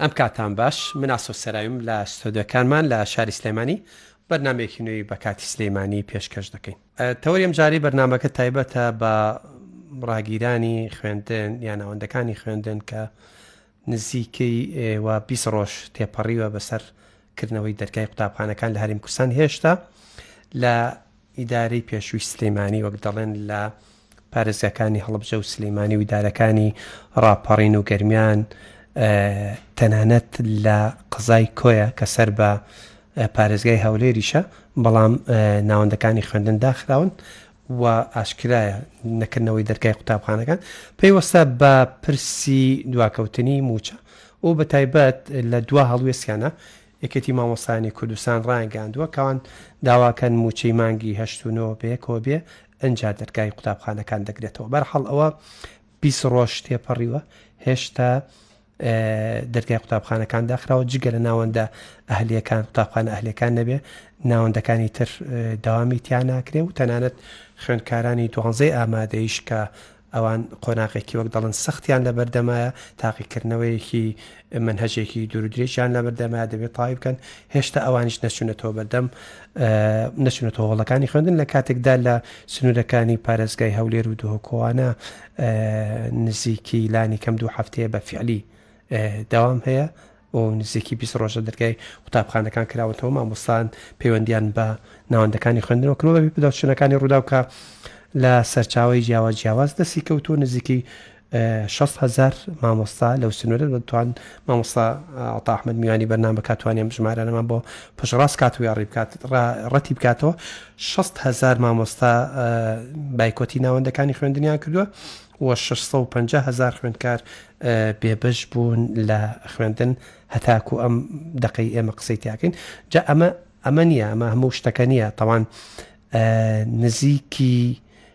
ئەم کاتان باش من ئاسۆ سەرایم لە ستۆدیۆکانمان لە شاری سلێمانی بەرنمەیەکی نوێی بە کاتی سلەیمانی پێشکەش دەکەین تەوەریم جاری بەرنمەکە تایبەتە بە ڕاگیرانی خوێندن یان ناوەندەکانی خوێندن کە نزیکەی وا بیست ڕۆژ تێپەڕیوە بەسەر کردنەوەی دەرگای قوتابخانەکان لە هەریم کوردستان هێشتا لە ئیدارەی پێشووی سلەیمانی وەک دەڵێن لە پارێزگاکانی هەڵبجە و سلەیمانی و ئیدارەکانی ڕاپەڕین و گەرمیان تەنانەت لە قەزای کۆیە کە سەر بە پارێزگای هەولێریشە بەڵام ناوەندەکانی خوێندن داخراون و ئاشکرایە نەکردنەوەی دەرگای قوتابخانەکان پەیوەستە بە پرسی دواکەوتنی مووچە و بە تایبەت لە دوا هەڵوێستیانە یەکێتی مامۆستایانی کوردستان ڕایانگەیاندووە کەوان داواکەن مووچەی مانگی هەشت و نۆ بەیەکەوە بێ ئەنجا دەرگای قوتابخانەکان دەگرێتەوە بەرحاڵ ئەوە بیست ڕۆژ تێپەڕیوە هێشتا دەرگای قوتابخانەکان داخراوە جگە لە ناوەندە ئەهلیەکان قوتابخانە ئەهلەکان نەبێ ناوەندەکانی تر داوامی تیا ناکرێ و تەنانەت خوێندکارانی دوانزەی ئامادەیش کە ئەوان قۆناغێکی وەک دەڵن سەختیان لە بەردەمایە تاقیکردنەوەیەکی منهجێکی دوورودرێژیان لە بەردەمە دەبێت تاای بکەن هێشتا ئەوانش نەچونەتەوە بەردەم نەچونەتەوە هۆڵەکانی خوێندن لە کاتێکدا لە سنوورەکانی پارێزگای هەولێر و دهۆکۆوانە نزیکی لانیکەم دوو هەفتەیە بە فیعلی داوام هەیە و نزیکی بیست ڕۆژە دەرگای قوتابخانەکان کراوەتەوە مامۆستان پەیوەندیان بە ناوەندەکانی خوێندنەوە کردوە بە پداشتنەکانی ڕووداوکە لە سەرچاوی جیاواز جیاواز دەستی کەوتو نزیکی 600 هزار مامۆستا لەو سنوورە بەتوان مامۆستا تاحمد میوانی بەرنامە کاتوانیم ژمارانەمان بۆ پشڕاست کات و یاڕی بکات ڕەتی بکاتەوە شەست هەزار مامۆستا بایکۆتی ناوەندەکانی خوێندنیان کردووە و 650 هزار خوێندکار بێبش بوون لە خوێندن هەتاکو ئەم دقی ئێمە قسەی تاکەین جا ئەمە ئەمە نیە ئەمە هەموو شتەکە نیە تاوان نزیکی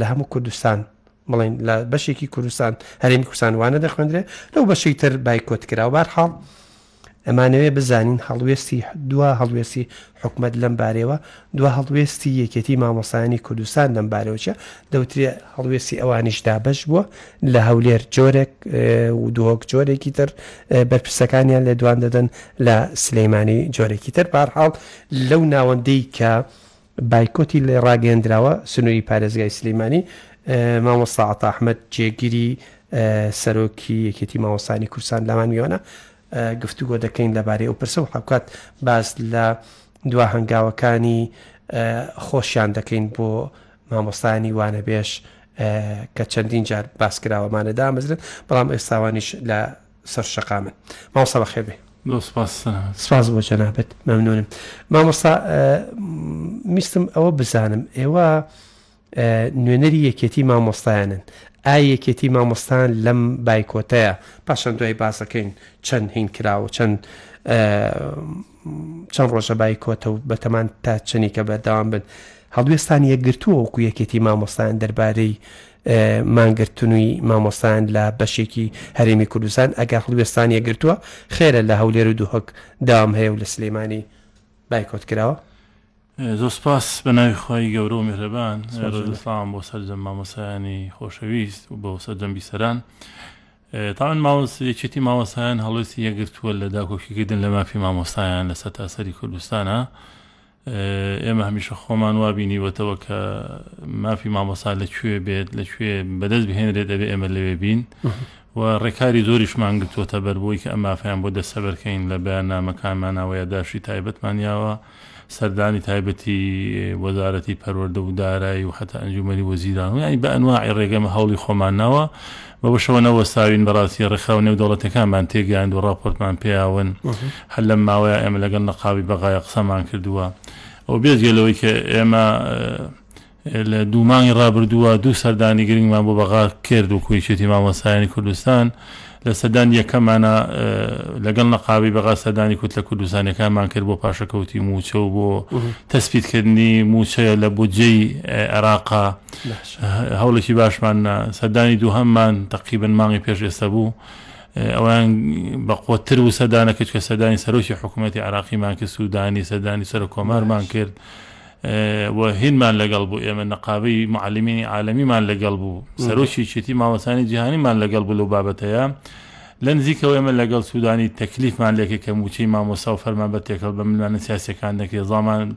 لە هەموو کوردستان بڵین لە بەشێکی کوردستان هەرێمی کوردستان وانە دەخوێندرێ لەو بەشی تر بایکۆت کرا و بارحاڵ ئەمانەوێ بزانین هەڵوێستی دوا هەڵوێستی حکومت لەم بارەوە دوا هەڵوێستی یەکێتی مامۆسایانی کوردستان لەم بارەوەچە دەوترێ هەڵوێستی ئەوانیش دابش بووە لە هەولێر جۆرێک و دۆک جۆرێکی تر بەرپرسەکانیان لە دوان دەدەن لە سلەیمانی جۆرێکی تر بارحاڵ لەو ناوەندەی کە بایکۆتی لێ ڕاگەیەندراوە سنووری پارێزگای سلیمانی مامۆستا عەتا ئەحمەد جێگیری سەرۆکی یەکێتی مامۆستانی کورسان لامان میوانە گفتوگۆ دەکەین لەبارەی ئەو پرسە و حکات باس لە دوا هەنگاوەکانی خۆشیان دەکەین بۆ مامۆستانی وانەبێش کە چەندین جار باسکراوەمانەدا مەزرن بەڵام ئێستاوانیش لە سەر شەقامن مامۆستا بەخێر بێ زۆر سپاس سەلامەت. سپاس بۆ جەنابت مەمنونم مامۆستا م، ویستم ئەوە بزانم ئێوە ە، نوێنەری یەکێتی مامۆستایانن ئا یەکێتی مامۆستایان لەم بایکۆتەیە پاشان دوای باسەکەین چەند هین کراوە چەند ە، م، چەند ڕۆژە بایکۆتە و بەتەمان تا چەنێکە بەردەوام بن هەڵوێستان یەکگرتووە وەکو یەکێتی مامۆستایان دەربارەی ە، مانگرتنوی مامۆستایان لە بەشێکی هەرێمی کوردستان ئەگەر هەڵوێستان یەکگرتووە خێرە لە هەولێر و دهۆک داوام هەیە و لە سلێمانی بایکۆت کراوە؟ زۆر سپاس بە ناوی خوای گەورە و میهرەبان ڕێز و سڵاوم بۆ سەرجەم مامۆستایانی خۆشەویست و بۆ سەرجەم بیسەران تاوان ماوەس یەکێتی مامۆستایان هەڵوێستی یەکگرتووە لە داکۆکیکردن لە مافی مامۆستایان لە سەرتاسەری کوردستانە ئێمە هەمیشە خۆمان وا بینیوەتەوە کە مافی مامۆسا لە کوێ بێت لە کوێ بەدەست بهێنرێت ئەبێ ئێمە لەوێ بین و ڕێکاری زۆریشمان گرتووەتە بەر بۆی کە ئەم مافیان بۆ دەستەبەرکەین لە بەیاننامەکانمانەوە یاداشتی تایبەتمانیاوە سەردانی تایبەتی وەزارەتی پەروەردە و دارایی و حتا ئەنجومەری وەزیران و ینی بە ئەنواعی ڕێگەمە هەوڵی خۆمانناوە بەوەشەوە نەوەستاوین بەڕاستی ڕێکخراوە نێودەوڵەتیەکانمان تێگەیاند و ڕاپۆرتمان پێیاون هەر لەم ماوەیە ئێمە لەگەڵ نقابی بەغایا قسەمان کردووە و بێجگە لەوەی کە ئێمە لە دوو مانگی ڕابردووە دوو سەردانی گرنگمان بۆ بەغا کرد وەکو یەکێتی مامۆستایانی کوردستان لە سەردانی یەکەمانە لەگەڵ نقابی بەغا سەردانی کوتلە کوردستانەکانمان کرد بۆ پاشەکەوتی موچە و بۆ تەسبیتکردنی موچەیە لە بودجەی عێراقا هەوڵێکی باشمان نا، سەردانی دووهەممان تەقریبەن مانگی پێش ئێستە بوو، ئەوەیان بە قوتتر بوو سەردانەکە، چونکە سەردانی سەرۆکی حکوومەتی عێراقیمان کرد، سوودانی، سەردانی سەرۆککۆمارمان کرد و هیندمان لەگەڵ بوو، ئێمە نەقابەی موعەلیمینی عالەمیمان لەگەڵ بوو، سەرۆکی یەکێتیی مامۆستایانی جیهانیمان لەگەڵ بوو لەو بابەتەیا، لە نزیکەوە ئێمە لەگەڵ سوودانی تەکلیفمان لێ کرد کە مووچەی مامۆستا و فەرمانبەر تێکەڵ بە ملمانە سیاسییەکان نەکرێت، زامان.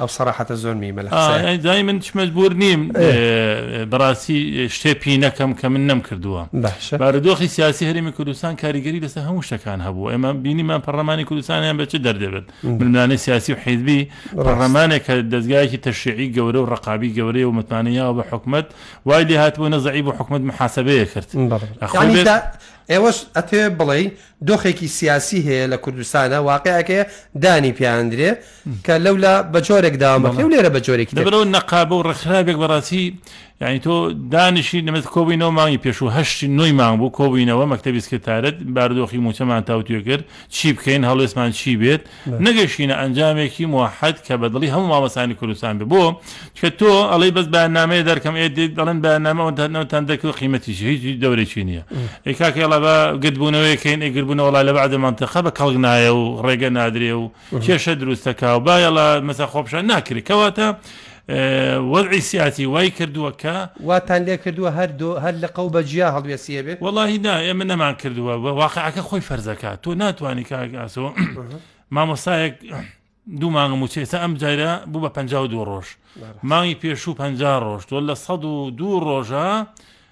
ئەو سەراحەتە زۆر میمە لە قسەیا. ئای دایی من چ مەجبوور نیم بەڕاستی شتێ پی نەکەم کە من نەمکردووە. باشە. بارودۆخی سیاسی هەرێمی کوردستان کاریگەری لەسەر هەموو شتەکان هەبوو. ئێمە بینیمان پەڕڵەمانی کوردستانیان بە چ دەردێ برد. ململانێی سیاسی و حیزبی، پەڕڵەمانێک کە دەزگایەکی تەشریعی گەورە و ڕەقابی گەورەیە و متمانە یاوە بە حکومەت، وای لێ هاتبوو نە زەعیب و حکومەت محاسەبەیەک کرد. بەڵێ. یانی کە ئێوەش ئەتەوێ بڵێی دۆخێکی سیاسی هەیە لە کوردستانا واقعەکەیە دانی پیاندرێ کە لەولا بە جۆرێک داوامەخی و لێرە بە جۆرێک دەبرەوە نەقابە و ڕخراوێک بەڕاستی یعنی تۆ دانیشی نمت کۆبووینەوە ماوەی پێش و هەشت نۆی مانگ بوو کۆبووینەوە مەکتەبی سکرتارت باردۆخی موچەمان تاوتوێ کرد چی بکەین هەڵوێستمان چی بێت نەگەشینە ئەنجامێکی موەحەد کە بە دڵی هەموو مامۆستایانی کوردستان بێ بۆ چکە تۆ ئەڵێی بەس بەیاننامەیە دەرکەم ئێ دێت دەڵێن بەیاننامە ئەوەند هەت نەوتان دەرکەوت قیمەتی چیە هیچ دەورێکی نیە ئەی کاکە یەڵا با گردبوونەوەیەک کەین ئەی گردبوونەوە وەڵا لە بەعدە مەنتەقە بە کەڵک نایە و ڕێگە نادرێ و کێشە دروست دەکا و با یەڵا مەسە خۆپیشان ناکرێ کەواتە وەزعی سیاسی وای کردووە کە. واتان لێ کردووە هەر دو هەر لقە و بە جیا هەڵوێستییە بێ؟ وەڵاهی نا ئێمە نەمان کردووە و واقعەکە خۆی فەرزەکات تۆ ناتوانانی کاک ئاسۆ مامۆستایەک دوو مانگە موچەی سا ئەم جارە بوو بە پەنجا و دوو ڕۆژ مانگی پێشوو پەنجا ڕۆژ تۆ لە سەد و دوو ڕۆژە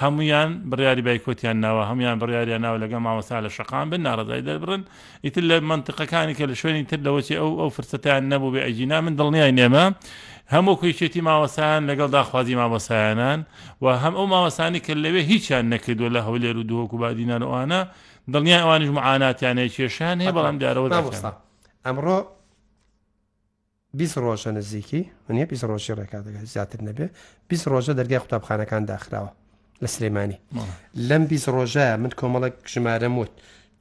هەموویان بڕیاری بایکۆتیان ناوە هەموویان بڕیاریان ناوە لەگەڵ مامۆستا لە شەقام بن ناڕزای دەربڕن ئیتر لە منتقەکانی کە لە شوێنی تر لەوەچی ئەو ئەو فرسەتیان نەبوو بێ ئەگینا من دڵنیای نێمە هەموو کویچێتی ماوەسایان لەگەڵ داخوازی مامۆسایانان و هەم ئەو ماوەسانی کە لەوێ هیچیان نەکردو لە هەولێر و دهۆک و بادینانەوانە دڵنیای ئەوانش معاناتیانەیە کێشیان هەیە بەڵام دیارەوە ئەمڕۆ بیست ڕۆژە نزیکی نیە بیست ڕۆژی ڕێکا دەگە زیاتر نەبێ بیست ڕۆژە دەرگای قوتابخانەکان داخراوە لە سلێمانی لەم بیست ڕۆژە من کۆمەڵک ژمارەم وت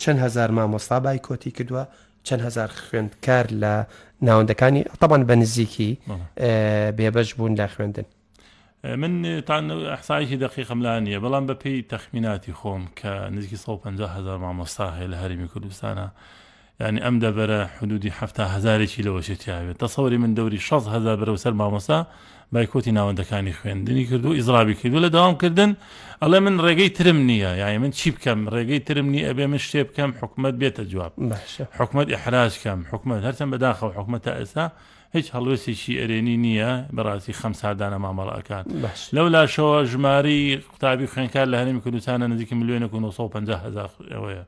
چەند هزار مامۆستا بای کۆتی کردووە چەند هزار خوێندکار لە ناوەندەکانی تەبان بە نزیکی بێبەش بوون لە خوێندن من تان ئەحسایکی دەقیقم لا نییە بەڵام بە پێی تەخمیناتی خۆم کە نزیکی 150 هزار مامۆستا هەیە لە هەرمی کوردستانە ینی ئەم دەبەرە حدودی هەفتا هزارێکی لەوەشێت یاوێت تەسەوری من دەوری 6 هزار بەرەو سەر مامۆستا بایکۆتی ناوەندەکانی خوێندنی کردو ئیزرابی کردو لە داوامکردن ئەڵێ من ڕێگەی ترم نییە یاە من چی بکەم ڕێگەی ترم نیە ئەبێ من شتێ بکەم حکومت بێتە جواب حکومت ئحراج کەم حکومت هەرچەند بەداخەوە حکومت تا ئێستا هیچ هەڵوێستێکی ئەرێنی نییە، بەڕاستی خەمساردانە مامەڵە ئەکات. لەو لاشەوە ژمارەی قوتابی خوێندکار لە هەرێمی کوردستانە نزیکی ملیۆنێک و نۆ سەد و پەنجا هەزار ئەوەیە.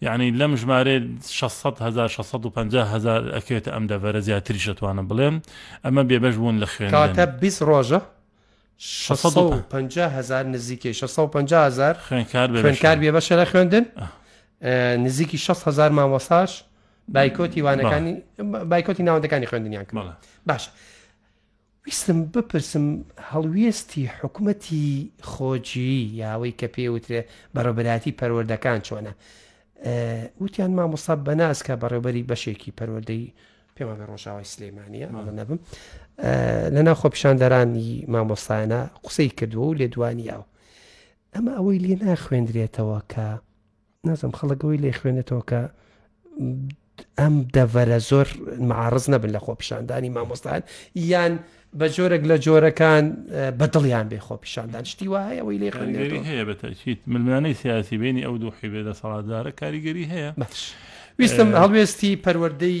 یعنی لەم ژمارێ 600 هزار 650 هزار ئەکەوێتە ئەم دەڤەرە زیاتریش ئەتوانم بڵێم ئەمە بێبەش بوون لە خوێندن. کەواتە 20 ڕۆژە 650 هزار نزیکەی 650 هزار خوێندکار بێبەشە لە خوێندن، نزیکی 60 هزار مامۆستاش بایکۆتی وانەکانی بایکۆتی ناوەندەکانی خوێندنیان کرد باشە ویستم بپرسم هەڵویستی حکوومەتی خۆجی یاوەی کە پێ وترێ بەڕێبەراتی پەروەردەکان چۆنە وتیان مامۆستا بەناز کە بەڕێبەری بەشێکی پەروەردەی پێمانە ڕۆژاوای سلێمانە نەبم لەنا خۆپیشاندەرانی مامۆستایانە قسەی کردووە و لێدوانییاوە ئەمە ئەوەی لێ ناخوێندرێتەوە کە نازم خەڵک ئەوی لێ خوێنێتەوە کە ئەم دەڤەرە زۆر معارز نەبن لە خۆپیشاندانی مامۆستان یان بە جۆرەك لە جۆرەکان بەدڵیان بێ خۆپیشاندان شتی وایە ئەوی لێ خوێنێت هەیە بەتەکییت ملمانەی سیاسی بینی ئەو دوو حیبێ لە سەڵاتدارە کاریگەری هەیە ویستم هەڵوێستی پەروەردەی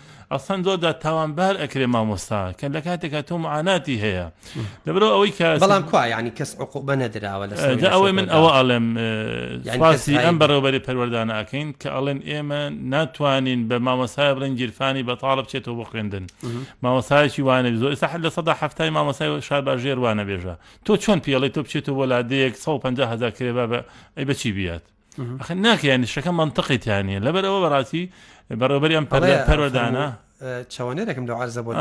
ئەسڵەن زۆر جار تاوانبار ئەکرێ مامۆستا کە لە کاتێکا تۆ معاناتی هەیە لەبرەو ئەوەی کە بەڵام کوا ینی کەس عقوبە نەدراوە لە ئەوەی من ئەوە ئەڵێم سپاسی ئەم بەڕێوبەری پەروەردانە ئەکەین کە ئەڵێن ئێمە ناتوانین بە مامۆسای بڵێن گیرفانی بە تاڵە بچێتەوە بۆ خوێندن مامۆسایەکی وانە زۆر سەح لە سەدا هەفتای مامۆسای شار باژێر وانە بێژە تۆ چۆن پێڵی تۆ بچێتەوە بۆ لادەیەک 150 هزار کرێبا بە ئەی بەچی بیات ئەخە ناکە یانی شەکە منطقی تیانە لەبەر ئەوە بەڕاستی بەڕێوبەریان پەروەدانە چاوانێرەکەم لە عرزە بۆ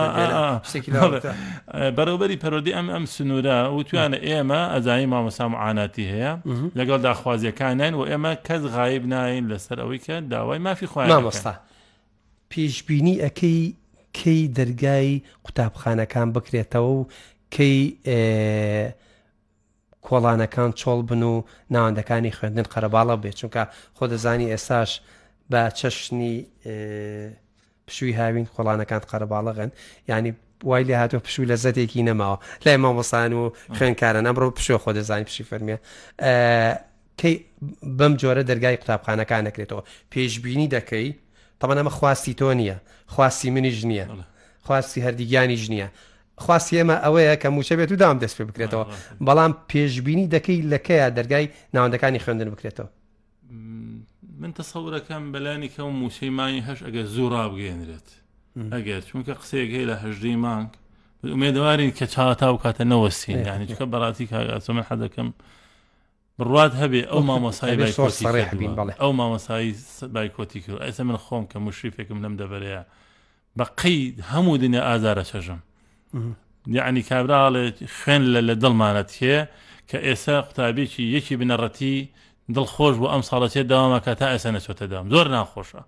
بەڕێوبەری پەرۆدی ئەم ئەم سنوورە وتوانە ئێمە ئەزای مامەسا معاناتی هەیە لەگەڵ داخوازیەکانیان و ئێمە کەس غایب ناین لەسەر ئەوەی کە داوای مافی خۆیان مامەستا پیشبینی ئەەکەی کەی دەرگای قوتابخانەکان بکرێتەوە و کەی کۆڵانەکان چۆڵ بن و ناوەندەکانی خوێندن قەرەباڵە بێت چونکە خۆ دەزانی ئێستاش بە چەشنی پشووی هاوین کۆڵانەکان قەرەباڵەغن ینی وای لێ هاتووە پشوو لە زەتێکی نەماوە لای مامۆسان و خوێنکارن ئەمڕۆ پشوە خۆ دەزانانی پشی فەرمیە کەی بەم جۆرە دەرگای قوتابخانەکان نەکرێتەوە پێشببینی دەکەی تەمەەمە خواستی تۆ نییە خواستی منیش نییە خواستی هەردیگیانی ژنیە خواستی ئێمە ئەوەیە کە مووچە بێت و داوام دەست پێ بکرێتەوە، بەڵام پێشبینی دەکەی لە کەیە دەرگای ناوەندەکانی خوێندن بکرێتەوە؟ من تەسەورەکەم بەلانی کەم مووچەی مانگی هەش ئەگەر زوو ڕابگەێنرێت ئەگەر چونکە قسەیەک هەیە لە هەژدەی مانگ ئومێدەوارین کە چاوەتا و کاتە نەوەستین یانی چکە بەڕاتی کاگاسە من حەدەکەم بڕوات هەبێ ئەو مامۆسای بایکۆتی کردوە ئەو مامۆسایی بایکۆتی کرد ئەسە من خۆم کە مشریفێکم لەم دەبەرەیە بە قەی هەموو دنیا ئازارە چەژم یعنی کابراڵێ خوێن لە لە دڵمانەت هێ کە ئێستا قوتابێکی یەکی بنەڕەتی دڵخۆش بۆ ئەم ساڵەتێ داوامەکە تا ئێستا نەچۆتە دام زۆر ناخۆشە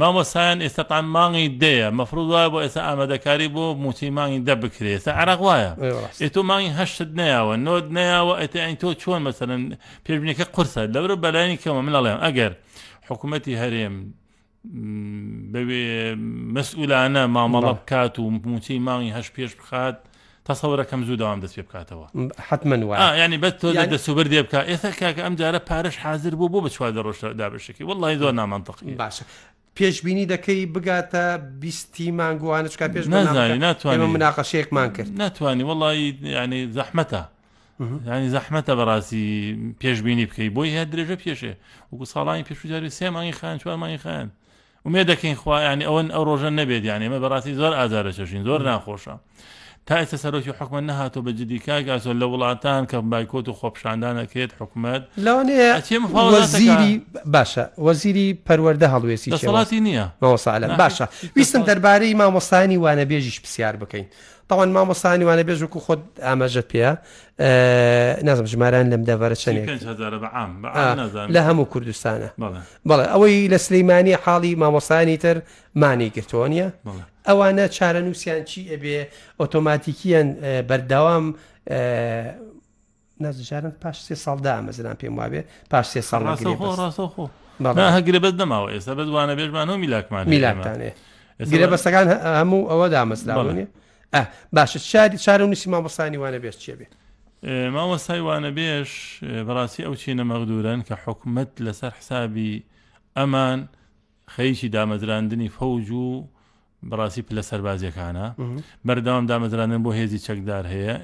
مامۆستایان ئێستا تان مانگی دەیە مەفروض وایە بۆ ئێستا ئامادەکاری بۆ موچەی مانگی دە بکرێ ئێستا عێراق وایە ئەی ڕاست ئێ تۆ مانگی هەشتت نەیاوە نۆت نەیاوە ئەتە ئەین تۆ چۆن مەسەرەن پێشبینەکە قورسە لەبرە بەلایانی کەمە من ئەڵێم ئەگەر حکوومەتی هەرێم م، بەوێ م، مەسئولانە مامەڵە بەڵێ. بکات و موچەی مانگی هەشت پێش بخات تەسەورەکەم زوو دەوام دەست پێ بکاتەوە. حەتمەن وایە. ئا یانی بەس تۆ دەست و بردێ بکە. ئێستا کاکە ئەم جارە پارەش حازر بوو بۆ بە چواردە ڕۆژ دابەشەکەی وەڵڵاهی زۆر نامەنتقیە. باشە پێشبینی دەکەی بگاتە بیستی مانگ وانە چکا پێش نازانی ناتوانین ئێمە مناقەشەیەکمان کرد. ناتوانین وەڵڵاهی یانی زەحمەتە. یانی زەحمەتە بەڕاستی پێشبینی بکەی بۆی هەیە درێژە پێشێ وەکو ساڵانی پێشوو جارێ سێ مانگی خایەن چوار مانگی خایەن ئومێد دەکەین خوا یعنی ئەوەن ئەو ڕۆژە نەبێت یان ئێمە بەڕاستی زۆر ئازارە چەشین زۆر ناخۆشە تا ئێستا سەرۆکی حکومە نەهاتۆ بە جدی کاگاسۆ لە وڵاتان کە بایکۆت و خۆپشاندانەکەێت حکومت لەوانەیە وەزیری باشە وەزیری پەروەەردە هەڵوێستی دەسەڵاتی نییە بەوەساالە باشە ویستم دەربارەی مامۆستانی وانەبێژیش پرسیار بکەین تاوان مامۆستا نیوانە بێژ وکو خۆت ئاماژەت پێە نازم ژماران لەم دەڤەرە چەنێک لە هەموو کوردستانە بەڵێ ئەوەی لە سلەیمانی حاڵی مامۆسانی تر مانی گرتۆنیە ئەوانە چارەنووسیان چی ئەبێ ئۆتۆماتیکیان بەردەوام نازشارن پاش سێ ساڵ دامەزران پێم وابێ پاش سێ ساڵ هەگرێ بەس نەماوە ئێستا بەس وانە بێژمانەوە میلاکمان میلاکانێ گرێ بەستەکان هەموو ئەوە دامەزراوەێ باشە شاری چارە نووسی مامۆسانی وانە بێش چێ بێ مامۆستای وانە بێش بەڕاستی ئەو چینە مەغدورن کە حکومت لەسەر حسابی ئەمان خەریکی دامەزراندنی فەوج و بەڕاستی پلە سەربازیەکانە، بەردەوام دامەزراندن بۆ هێزی چەکدار هەیە،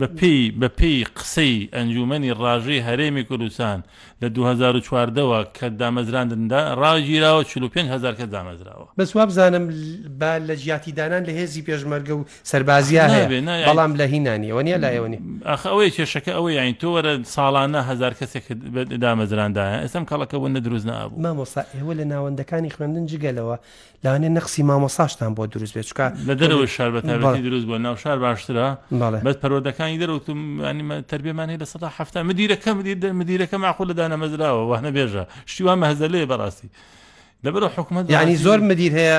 بەپێی بەپێی قسەی ئەنجومەنی ڕاژەی هەرێمی کوردستان لە دوو هەزار و چواردە وە کە دامەزراندن دا ڕاگیراوە چل و پێنج هەزار کەس دامەزراوە. بەس وابزانم با لەجیاتی دانان لە هێزی پێشمەرگە و سەربازیە هەیە بەڵام لە هینانی ئەوە نیە لایەوە نی ئەخ ئەوەیە کێشەکە ئەوە یاین تۆ وەرە ساڵانە هزار کەسێک دامەزراندایە ئەسم کەڵەکە بۆ نەدروست نابوو مامۆسا ئێوە لە ناوەندەکانی خوێندن جگەلەوە لاێ نەقسی مامۆساشتان بۆ دروست بێت چکە لە دەرەوەی شار بەتابەتی دروست بۆ ناو شار باشترە بەس پەرۆدەکانی دەرەوتم ینی تربێمان هەیە لە سەدا هەفتا مدیرەکە مدیرەکە ماقول لە دانەمەزراوە وانە بێژە شتیوان مەهزە لێ بەڕاستی لەبەرە حکوومەت ینی زۆر مدیر هەیە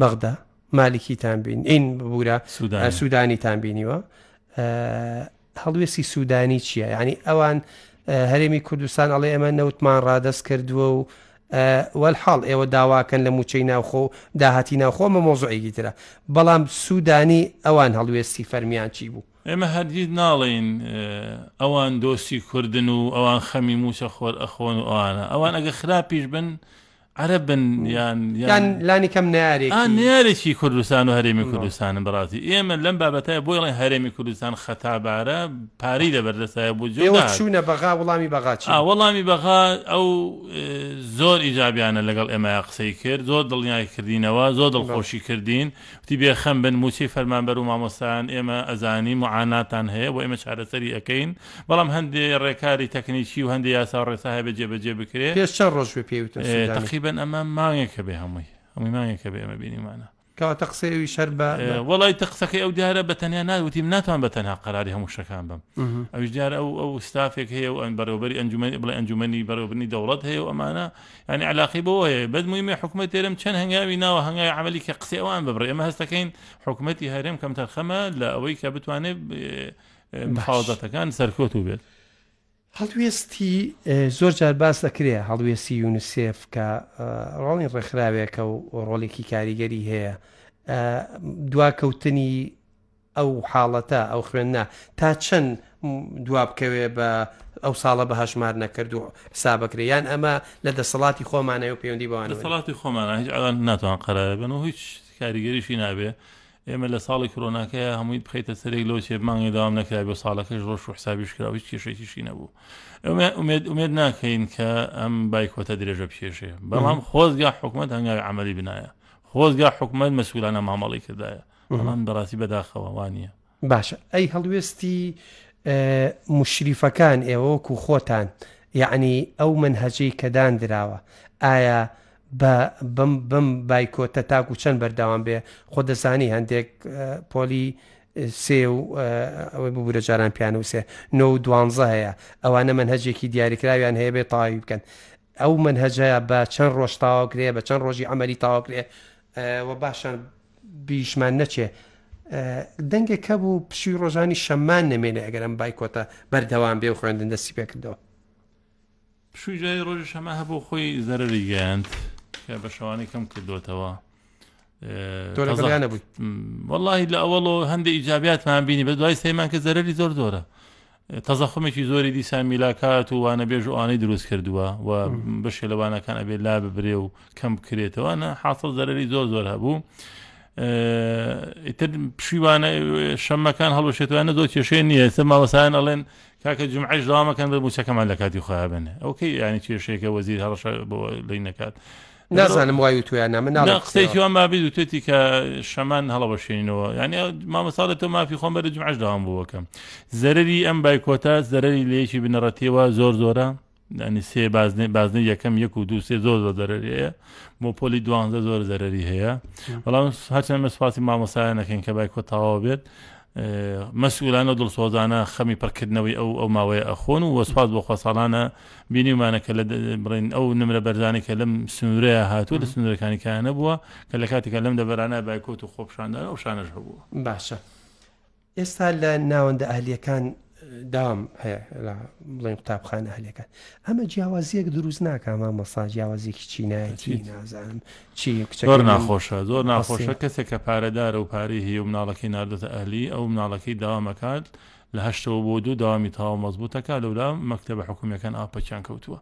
بەغدا مالکیتان بین این ببورە سودانی سودانیتان بینیوە هەڵوێستی سودانی چییە یعنی ئەوان هەرێمی کوردستان ئەڵێ ئەمە نەوتمان ڕادەست کردووە و وەل حاڵ ئێوە داواکەن لە موچەی ناوخۆ داهاتی ناوخۆمە مۆزعێکی ترە بەڵام سوودانی ئەوان هەڵوێستی فەرمیان چی بوو ئێمە هەرگیز ناڵین ئەوان دۆستی کوردن و ئەوان خەمی موچە خۆر ئەخۆن و ئەوانە ئەوان ئەگە خراپیش بن عەرەبن یان یان لانی کەم نارێکی نارێکی کوردستان و هەرێمی کوردستانن بەڕاستی ئێمە لەم بابەتای بۆی ڵێ هەرێمی کوردستان خەتابارە پارەی لە بەردەستایە بۆ جوونە بەغا وڵامی بەغاچ وەڵامی بەغا ئەو زۆر ئیجابیانە لەگەڵ ئێمە قسەی کرد زۆر دڵنیای کردینەوە زۆر دڵخۆشی کردین وتی بێخەم بن موچەی فەرمانبەر و مامۆستایان ئێمە ئەزانی معاناتان هەیە بۆ ئێمە چارەسەری ئەەکەین بەڵام هەندێ ڕێکاری تەکنیکی و هەندێ یاسا و ڕێسا هەبێ جێ بەجێ بکرێ. پێش چەند ڕۆژ بێ پێی وتن سودانی. تەقریبەن ئەمە مانگێکە بێ هەمووی. هەمووی مانگێکە بێ ئێمە بینیمانە. کەواتە قسەی ئەویش هەر بە. وەڵای تە قسەکەی ئەو دیارە بە تەنیا نا وتیم ناتوان بە تەنها قەراری هەموو شتەکان بەم. ئەویش دیارە ئەو ئەو ستافێک هەیە و ئەن بەرێوەبەری ئەنجومەنی بڵێ ئەنجومەنی بەرێوەبردنی دەوڵەت هەیە و ئەمانە یانی عەلاقەی بەوە هەیە بەس مویمە حکومەت تێرم چەند هەنگاوی ناوە هەنگاوی عەمەلی کە قسەی ئەوان ببڕێ ئێمە هەستەکەین حکومەتی هەرێم کەمتەرخەمە لە ئەوەی کە بتوانێ محافزەتەکان سەرکەوت و بێت. هەڵوێستی زۆر جار باس دەکرێ هەڵوێستی یونسێف کە ڕۆڵی ڕێکخراوێکە و ڕۆڵێکی کاریگەری هەیە دواکەوتنی ئەو حاڵەتە ئەو خوێندنا تا چەند دواب بکەوێ بە ئەو ساڵە بە هەشمار نەکردو حسابکرێ یان ئەمە لە دەسەڵاتی خۆمانەوە پەیوەندی بەوان دەسەڵاتی خۆمانە هیچ ئەوان ناتوان قەرارە بن و هیچ کاریگەریشی نابێ ئێمە لە ساڵی کرۆناکەیا هەمووی بخەیتە سەرێک لۆ چێ مانگێ داوام نەکرابێ و ساڵەکەش ڕۆژ و حسابیش کرا و هیچ کێشەیشی نەبوو ئەمە ئومێد ئومێد ناکەین کە ئەم بایکۆتە درێژە بکێشێ بەڵام خۆزگا حکومت هەنگاوی عملی بنایە خۆزگا حکومت مەسولانە مامەڵی کردایە ئەمان بەڕاستی بەداخەوە وانە باشە ئەی هەڵوێستی مشریفەکان ئێوەکو خۆتان یعنی ئەو منهجەی کە داندراوە ئایا بە بم بم بایکۆتە تاکو چەند بەردەوام بێ خۆ دەزانی هەندێک پۆلی سێ و ئەوەی ببوورە جاران پیانوسێ نۆ و دوانزە هەیە ئەوانە من هەجێکی دیاریکراویان هەیە بێ تاوی بکەن ئەو من هەجەیە بە چەند ڕۆژ تاواکرێ بە چەند ڕۆژی ئەمەری تاواکرێ و باشان بیشمان نەچێ دەنگێک کە بوو پشوی ڕۆژانی شەمان نەمێنێ ئەگەرم بایکۆتە بەردەوام بێ و خوێندن دەستی پێکردەوە پشووی دوای ڕۆژیش هەمە هەبوو خۆی زەرری گەیاند کە بە شەوانی کەم کردوتەوە بووی وەڵی لە ئەوەڵۆ هەندی ئیجاباتمان بینی بە دوای سەیمان کە زەرری زۆر زۆرە تەزەخمێکی زۆری دیسان میلاکات و وانە بێژ ئەوانەی دروست کردووە و بەشێ لەوانەکان ئەبێ لا ببرێ و کەم بکرێتەوەە حاصل زەرری زۆر زۆر هەبوو ئیتر پشیوانە شەمەکان هەڵوشێتوانە زۆر کێشێ نییە سە ماوەسان ئەڵێن کاکە جومعەش داوا مەکەن بە موچەکەمان لە کاتی خۆیا بن ئەو کەی یانی کێشەیەکە وەزیر هەڕەشە بۆ لەی نەکات نازانم وای وتو یان نا من ناڵێم نە قسەی قسەی تیوان با بید وتێتی کە شەمان هەڵەبەشێنینەوە یعنی مامۆستا دەڵێت تۆ مافی خۆم بەرە جمعەش داوام بووەکەم زەرەری ئەم بایکۆتە زەرەری لە یەکی بنەڕەتیەوە زۆر زۆرە یانی سێ بازنێ بازنە یەکەم یەک و دو سێ زۆر زۆر دەرەری هەیە بۆ پۆلی دوانزە زۆر دەرەری هەیە بەڵام هەچەند مەسپاسی مامەسایانەکەین کە بای کۆتاوا بێت مەسئولانە و دڵسۆزانە خەمی پڕکردنەوەی ئەو ئەو ماوەیە ئەخۆن و وەسپاس بۆ خۆساڵانە بینیمانە کە لە بڕین ئەو نمرە بەرزانانی کە لەم سنوورەیە هاتووە لە سنوورەکانی کایانە بووە کە لە کاتێکە لەم دەبەرانە بایکۆت و خۆپشاندان ئەو شانەش هەبووە باشە ئێستا لە ناوەندە ئەهلییەکان داوام هەیە لە بڵێن قوتابخانە ئەهلەکان ئەمە جیاوازیەک دروست ناکە مامەسا جیاوازێکی چینایەتی نازانم چی کچۆر ناخۆشە زۆر ناخۆشە کەسێک کە پارەدارە و پارەی هەیە و مناڵەکەی ناردۆتە ئەهلی ئەو مناڵەکەی داوامەکات لە هەشتەوە بۆ دوو داوامی تاوە مەزبوتەکە لەولا مەکتتەبە حکومیەکان ئاپەکیان کەوتووە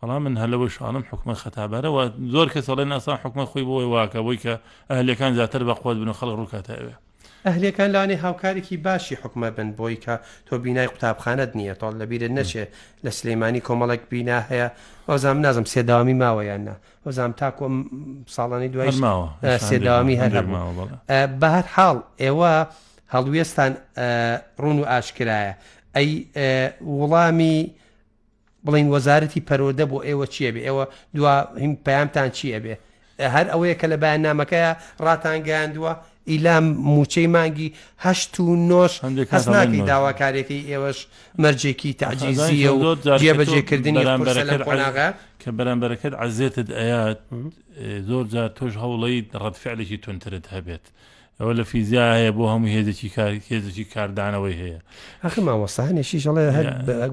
بەڵام من هەر لەوەی شانم حکومەت خەتابارە وە زۆر کەس ئەڵێن ئەسڵان حکومەت خۆی بۆی واکە بۆی کە ئەهلیەکان زیاتر بەقوەت بن و خەڵک ڕووکاتە ئەوێ. ئەهلیەکان لەوانەیە هاوکارێکی باشی حکومەت بن بۆی کە تۆ بینای قوتابخانەت نییە تۆ لەبیرت نەچێ لە سلێمانی کۆمەڵێک بینا هەیە وەزام نازم سێداوامی ماوە یان نا وەزام تاکۆ ساڵانی دوای ماوە سێداوامی هەر بەهر حاڵ ئێوە هەڵوێستان ڕون و ئاشکرایە ئەی وڵامی بڵێن وەزارەتی پەرۆدە بۆ ئێوە چی ئەبێ ئێوە دوا هیم پەیامتان چی ئەبێ هەر ئەوەیە کە لە بەیاننامەکەیە ڕاتان گەیاندووە ئیلا مووچەی مانگی هەشت و نۆش هەندێک کات هەست ئەڵێن ناکەی نۆش. داواکاریەکەی ئێوەش مەرجێکی تەعجیزییە و زۆر جار کە تۆ جێبەجێکردنی قورسە لەم بەرامبەرەکەت عە- قۆناغە کە بەرامبەرەکەت عەزێتت ئەیات زۆر جار تۆش هەوڵەیت ڕەدفعلێکی تونترت هەبێت ئەوە لە فیزیا هەیە بۆ هەموو هێزێکی کاری هێزێکی کاردانەوەی هەیە ئەخی مامۆستا هەنێشی ژەڵێ هەر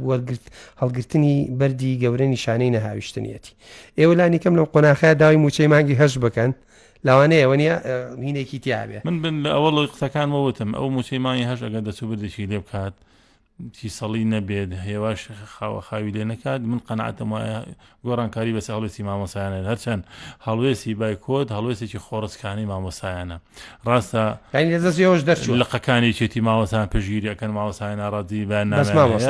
وەرگرت هەڵگرتنی بەری گەورە نیشانەی نەهاویشتنیەتی ئێوە لانی کەم لەم قۆناخەیە داوای موچەی مانگی هەش بکەن لاوانەیە ئەوە نیە هینێکی تیاابێ من بن لە ئەوە لەی قسەکانمەوتم ئەو موچەی مانگی هەش ئەگەر دەچوو بردێکی لێ بکات کیسەڵی نەبێت هێواش خاوەخاوی لێ نەکات، من قەناعەتم وایە گۆڕانکاری بەسەر هەڵوێستی مامۆستایان هێنێت، هەرچەند هەڵوێستی بایکۆت هەڵوێستێکی خۆڕسکانەی مامۆستایانە، ڕاستە لقەکانی یەکێتی مامۆستایان پشتگیری ئەکەن مامۆستایان ناڕازی بەیاننامیان هەیە.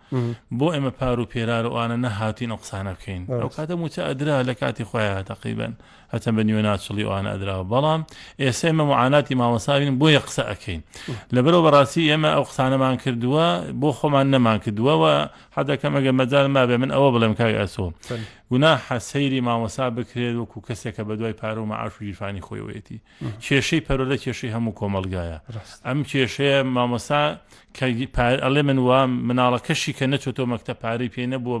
بۆ ئێمە پار و پێرار و ئاە نەهاتین ئەو قسانە بکەین ئەو کاتە موچە ئەدرا لە کاتی خۆیان تەقیبن هەتە بە نیوە ناچڵی ئەوان ئەدراوە بەڵام ئێستا ئمە معاناتی مامەساوین بۆ یە قسە ئەەکەین لەبەرەوە بەڕاستی ئێمە ئەو قسانەمان کردووە بۆ خۆمان نەمان کردووەوە حدەکەمەگە مەجار مابێ من ئەوە بڵێم کاک ئەسۆ گونا حەسەیری مامەسا بکرێت وەکو کەسێکە بە دوای پارە و معاش و گیرفانی خۆیەتی کێشەی پەرۆلە کێشەی هەموو کۆمەلگایە ئەم کێشەیە مامۆسا ئەڵێ من وام مناڵەکەشی کە نەچۆتۆ مەکتە پارەی پێ نەبووە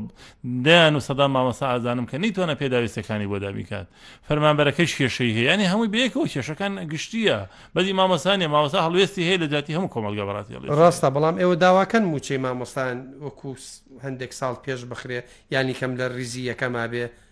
دەیان و سەدا مامەسا ئازانم کە نیتوانە پێداویستەکانی بۆ دابیکات فەرمانبەرەکەش کێشەی هەیە ینی هەمووی بەیەکەوە کێشەکان گشتیە بەدی مامەسانێ ماوەسا هەڵوێستی هەیە لە جاتی هەموو کۆمەلگە بەڕاتی ڕاستە بەڵام ئێوە داواکەن موچەی مامۆستان وەکوس هەندێک ساڵ پێش بخرێ یانی کەم لە ریزی یەکەما بێ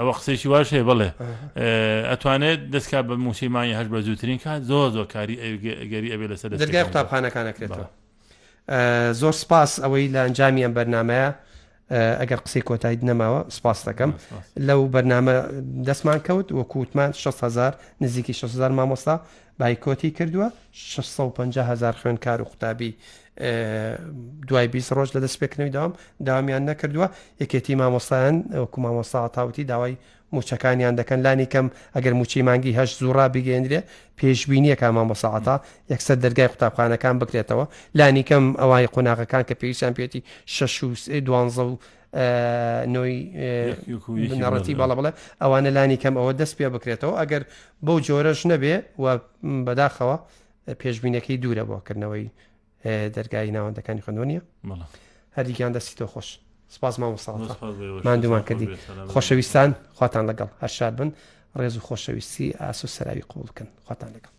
ئەوە قسێکی واش هەیە بڵێ ئەتوانێت دەستکات بە موچەی مانگی هەش بە زووترین کات زۆر زۆر کاری گەری ئەبێ لەسەر دەرگای قوتابخانەکانەکرێتەوە زۆر سپاس ئەوەی لە ئەنجامی ئەم بەرنمەیە ئەگەر قسەی کۆتایت نەماوە سپاس دەکەم لەو بەرنامە دەستمان کەوت وەکووتمان 6هزار نزیکی 6هزار مامۆستا بایکۆتی کردووە، شەش سەد و پەنجا هەزار خوێندکار و قوتابی دوای بیست ڕۆژ لە دەستپێکردنەوەی داوام داوامیان نەکردووە، یەکێتی مامۆستایان وەکو مامۆستا عەتاوتی داوای مووچەکانیان دەکەن لانی کەم ئەگەر مووچەی مانگی هەشت زوو ڕابگەیەنرێ پێشبینیەکە مامۆستا عەتا یەکسەر دەرگای قوتابخانەکان بکرێتەوە لانی کەم ئەوانی قۆناغەکان کە پێویستیان پێێتی شەش و سێ دوانزە و نۆی بنەڕەتی بەڵە بڵێ ئەوانە لانی کەم ئەوە دەست پێ بکرێتەوە ئەگەر بەو جۆرەش نەبێ و بەداخەوە پێشببینەکەی دوورە بۆ کردنەوەی دەرگای ناوەندەکانی خوندنیە هەردیگیان دەستی تۆ خۆش سپاس مامۆستا مادومان کردی خۆشەویستان خواتان لەگەڵ هەرشاد بن ڕێز و خۆشەویستی ئاسو سەراوی قوڵکن خواتان لەگەڵ